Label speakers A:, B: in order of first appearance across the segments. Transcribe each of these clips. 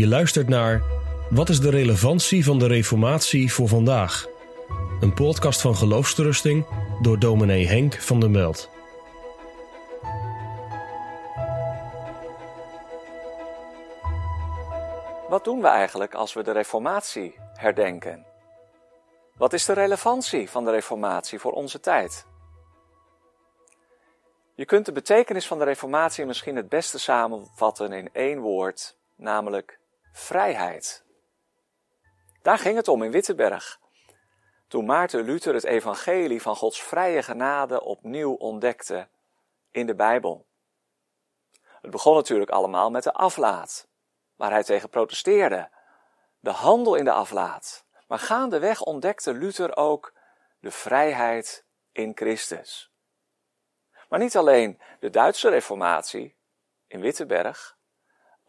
A: Je luistert naar Wat is de relevantie van de Reformatie voor vandaag? Een podcast van Geloofsterusting door dominee Henk van der Meld.
B: Wat doen we eigenlijk als we de Reformatie herdenken? Wat is de relevantie van de Reformatie voor onze tijd? Je kunt de betekenis van de Reformatie misschien het beste samenvatten in één woord, namelijk vrijheid. Daar ging het om in Wittenberg. Toen Maarten Luther het evangelie van Gods vrije genade opnieuw ontdekte in de Bijbel. Het begon natuurlijk allemaal met de aflaat, waar hij tegen protesteerde. De handel in de aflaat. Maar gaandeweg ontdekte Luther ook de vrijheid in Christus. Maar niet alleen de Duitse reformatie in Wittenberg,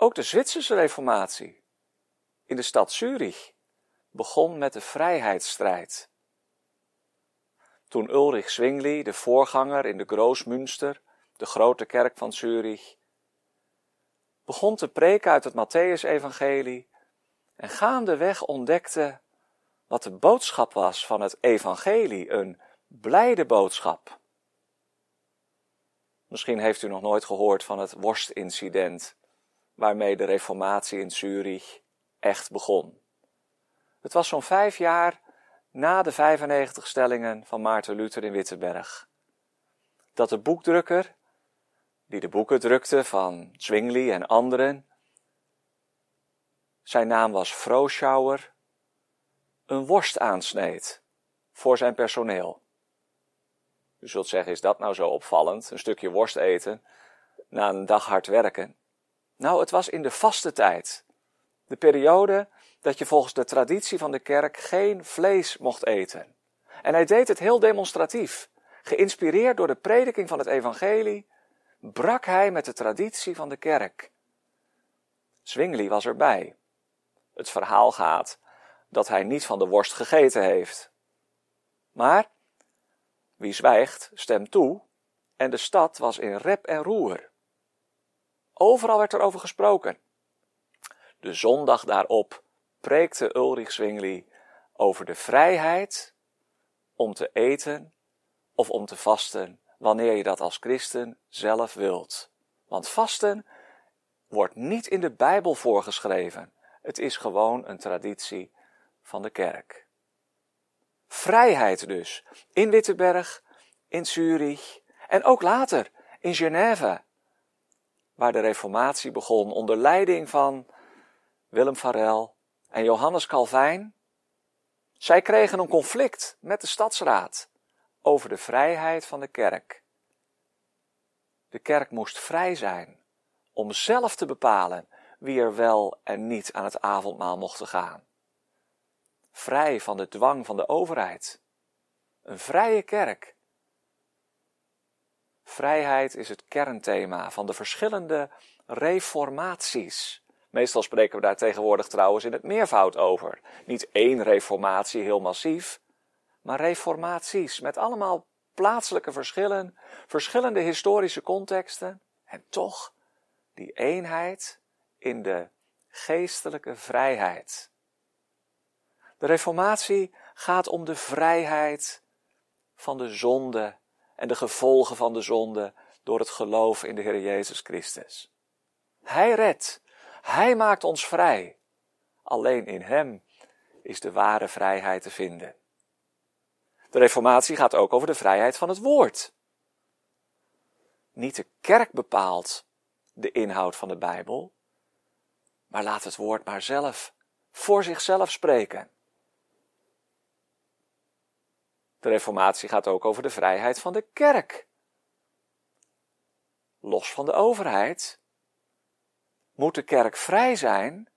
B: ook de Zwitserse reformatie in de stad Zurich begon met de vrijheidsstrijd. Toen Ulrich Zwingli, de voorganger in de Groosmünster, de grote kerk van Zurich, begon te preken uit het Matthäus-evangelie en gaandeweg ontdekte wat de boodschap was van het evangelie, een blijde boodschap. Misschien heeft u nog nooit gehoord van het worstincident waarmee de reformatie in Zurich echt begon. Het was zo'n vijf jaar na de 95 stellingen van Maarten Luther in Wittenberg. Dat de boekdrukker, die de boeken drukte van Zwingli en anderen, zijn naam was Froschauer, een worst aansneed voor zijn personeel. U zult zeggen, is dat nou zo opvallend? Een stukje worst eten na een dag hard werken. Nou, het was in de vaste tijd. De periode dat je volgens de traditie van de kerk geen vlees mocht eten. En hij deed het heel demonstratief. Geïnspireerd door de prediking van het evangelie, brak hij met de traditie van de kerk. Zwingli was erbij. Het verhaal gaat dat hij niet van de worst gegeten heeft. Maar wie zwijgt, stemt toe, en de stad was in rep en roer. Overal werd er over gesproken. De zondag daarop preekte Ulrich Zwingli over de vrijheid om te eten of om te vasten wanneer je dat als christen zelf wilt. Want vasten wordt niet in de Bijbel voorgeschreven. Het is gewoon een traditie van de kerk. Vrijheid dus. In Wittenberg, in Zurich en ook later in Genève, waar de Reformatie begon onder leiding van Willem Farel en Johannes Calvijn. Zij kregen een conflict met de stadsraad over de vrijheid van de kerk. De kerk moest vrij zijn om zelf te bepalen wie er wel en niet aan het avondmaal mochten gaan. Vrij van de dwang van de overheid. Een vrije kerk. Vrijheid is het kernthema van de verschillende reformaties. Meestal spreken we daar tegenwoordig trouwens in het meervoud over. Niet één reformatie heel massief, maar reformaties met allemaal plaatselijke verschillen, verschillende historische contexten en toch die eenheid in de geestelijke vrijheid. De reformatie gaat om de vrijheid van de zonde en de gevolgen van de zonde door het geloof in de Heer Jezus Christus. Hij redt, Hij maakt ons vrij. Alleen in Hem is de ware vrijheid te vinden. De Reformatie gaat ook over de vrijheid van het woord. Niet de kerk bepaalt de inhoud van de Bijbel, maar laat het woord maar zelf voor zichzelf spreken. De Reformatie gaat ook over de vrijheid van de kerk. Los van de overheid moet de kerk vrij zijn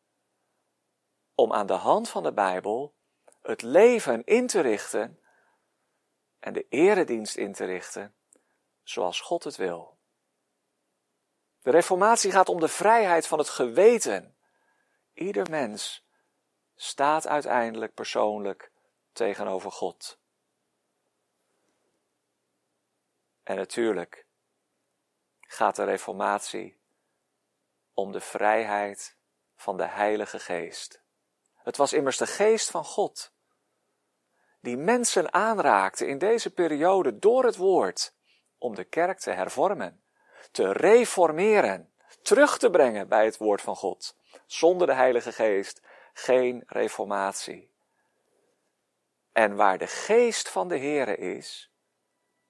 B: om aan de hand van de Bijbel het leven in te richten en de eredienst in te richten zoals God het wil. De Reformatie gaat om de vrijheid van het geweten. Ieder mens staat uiteindelijk persoonlijk tegenover God. En natuurlijk gaat de Reformatie om de vrijheid van de Heilige Geest. Het was immers de Geest van God, die mensen aanraakte in deze periode door het woord, om de kerk te hervormen, te reformeren, terug te brengen bij het woord van God. Zonder de Heilige Geest geen reformatie. En waar de geest van de Heere is,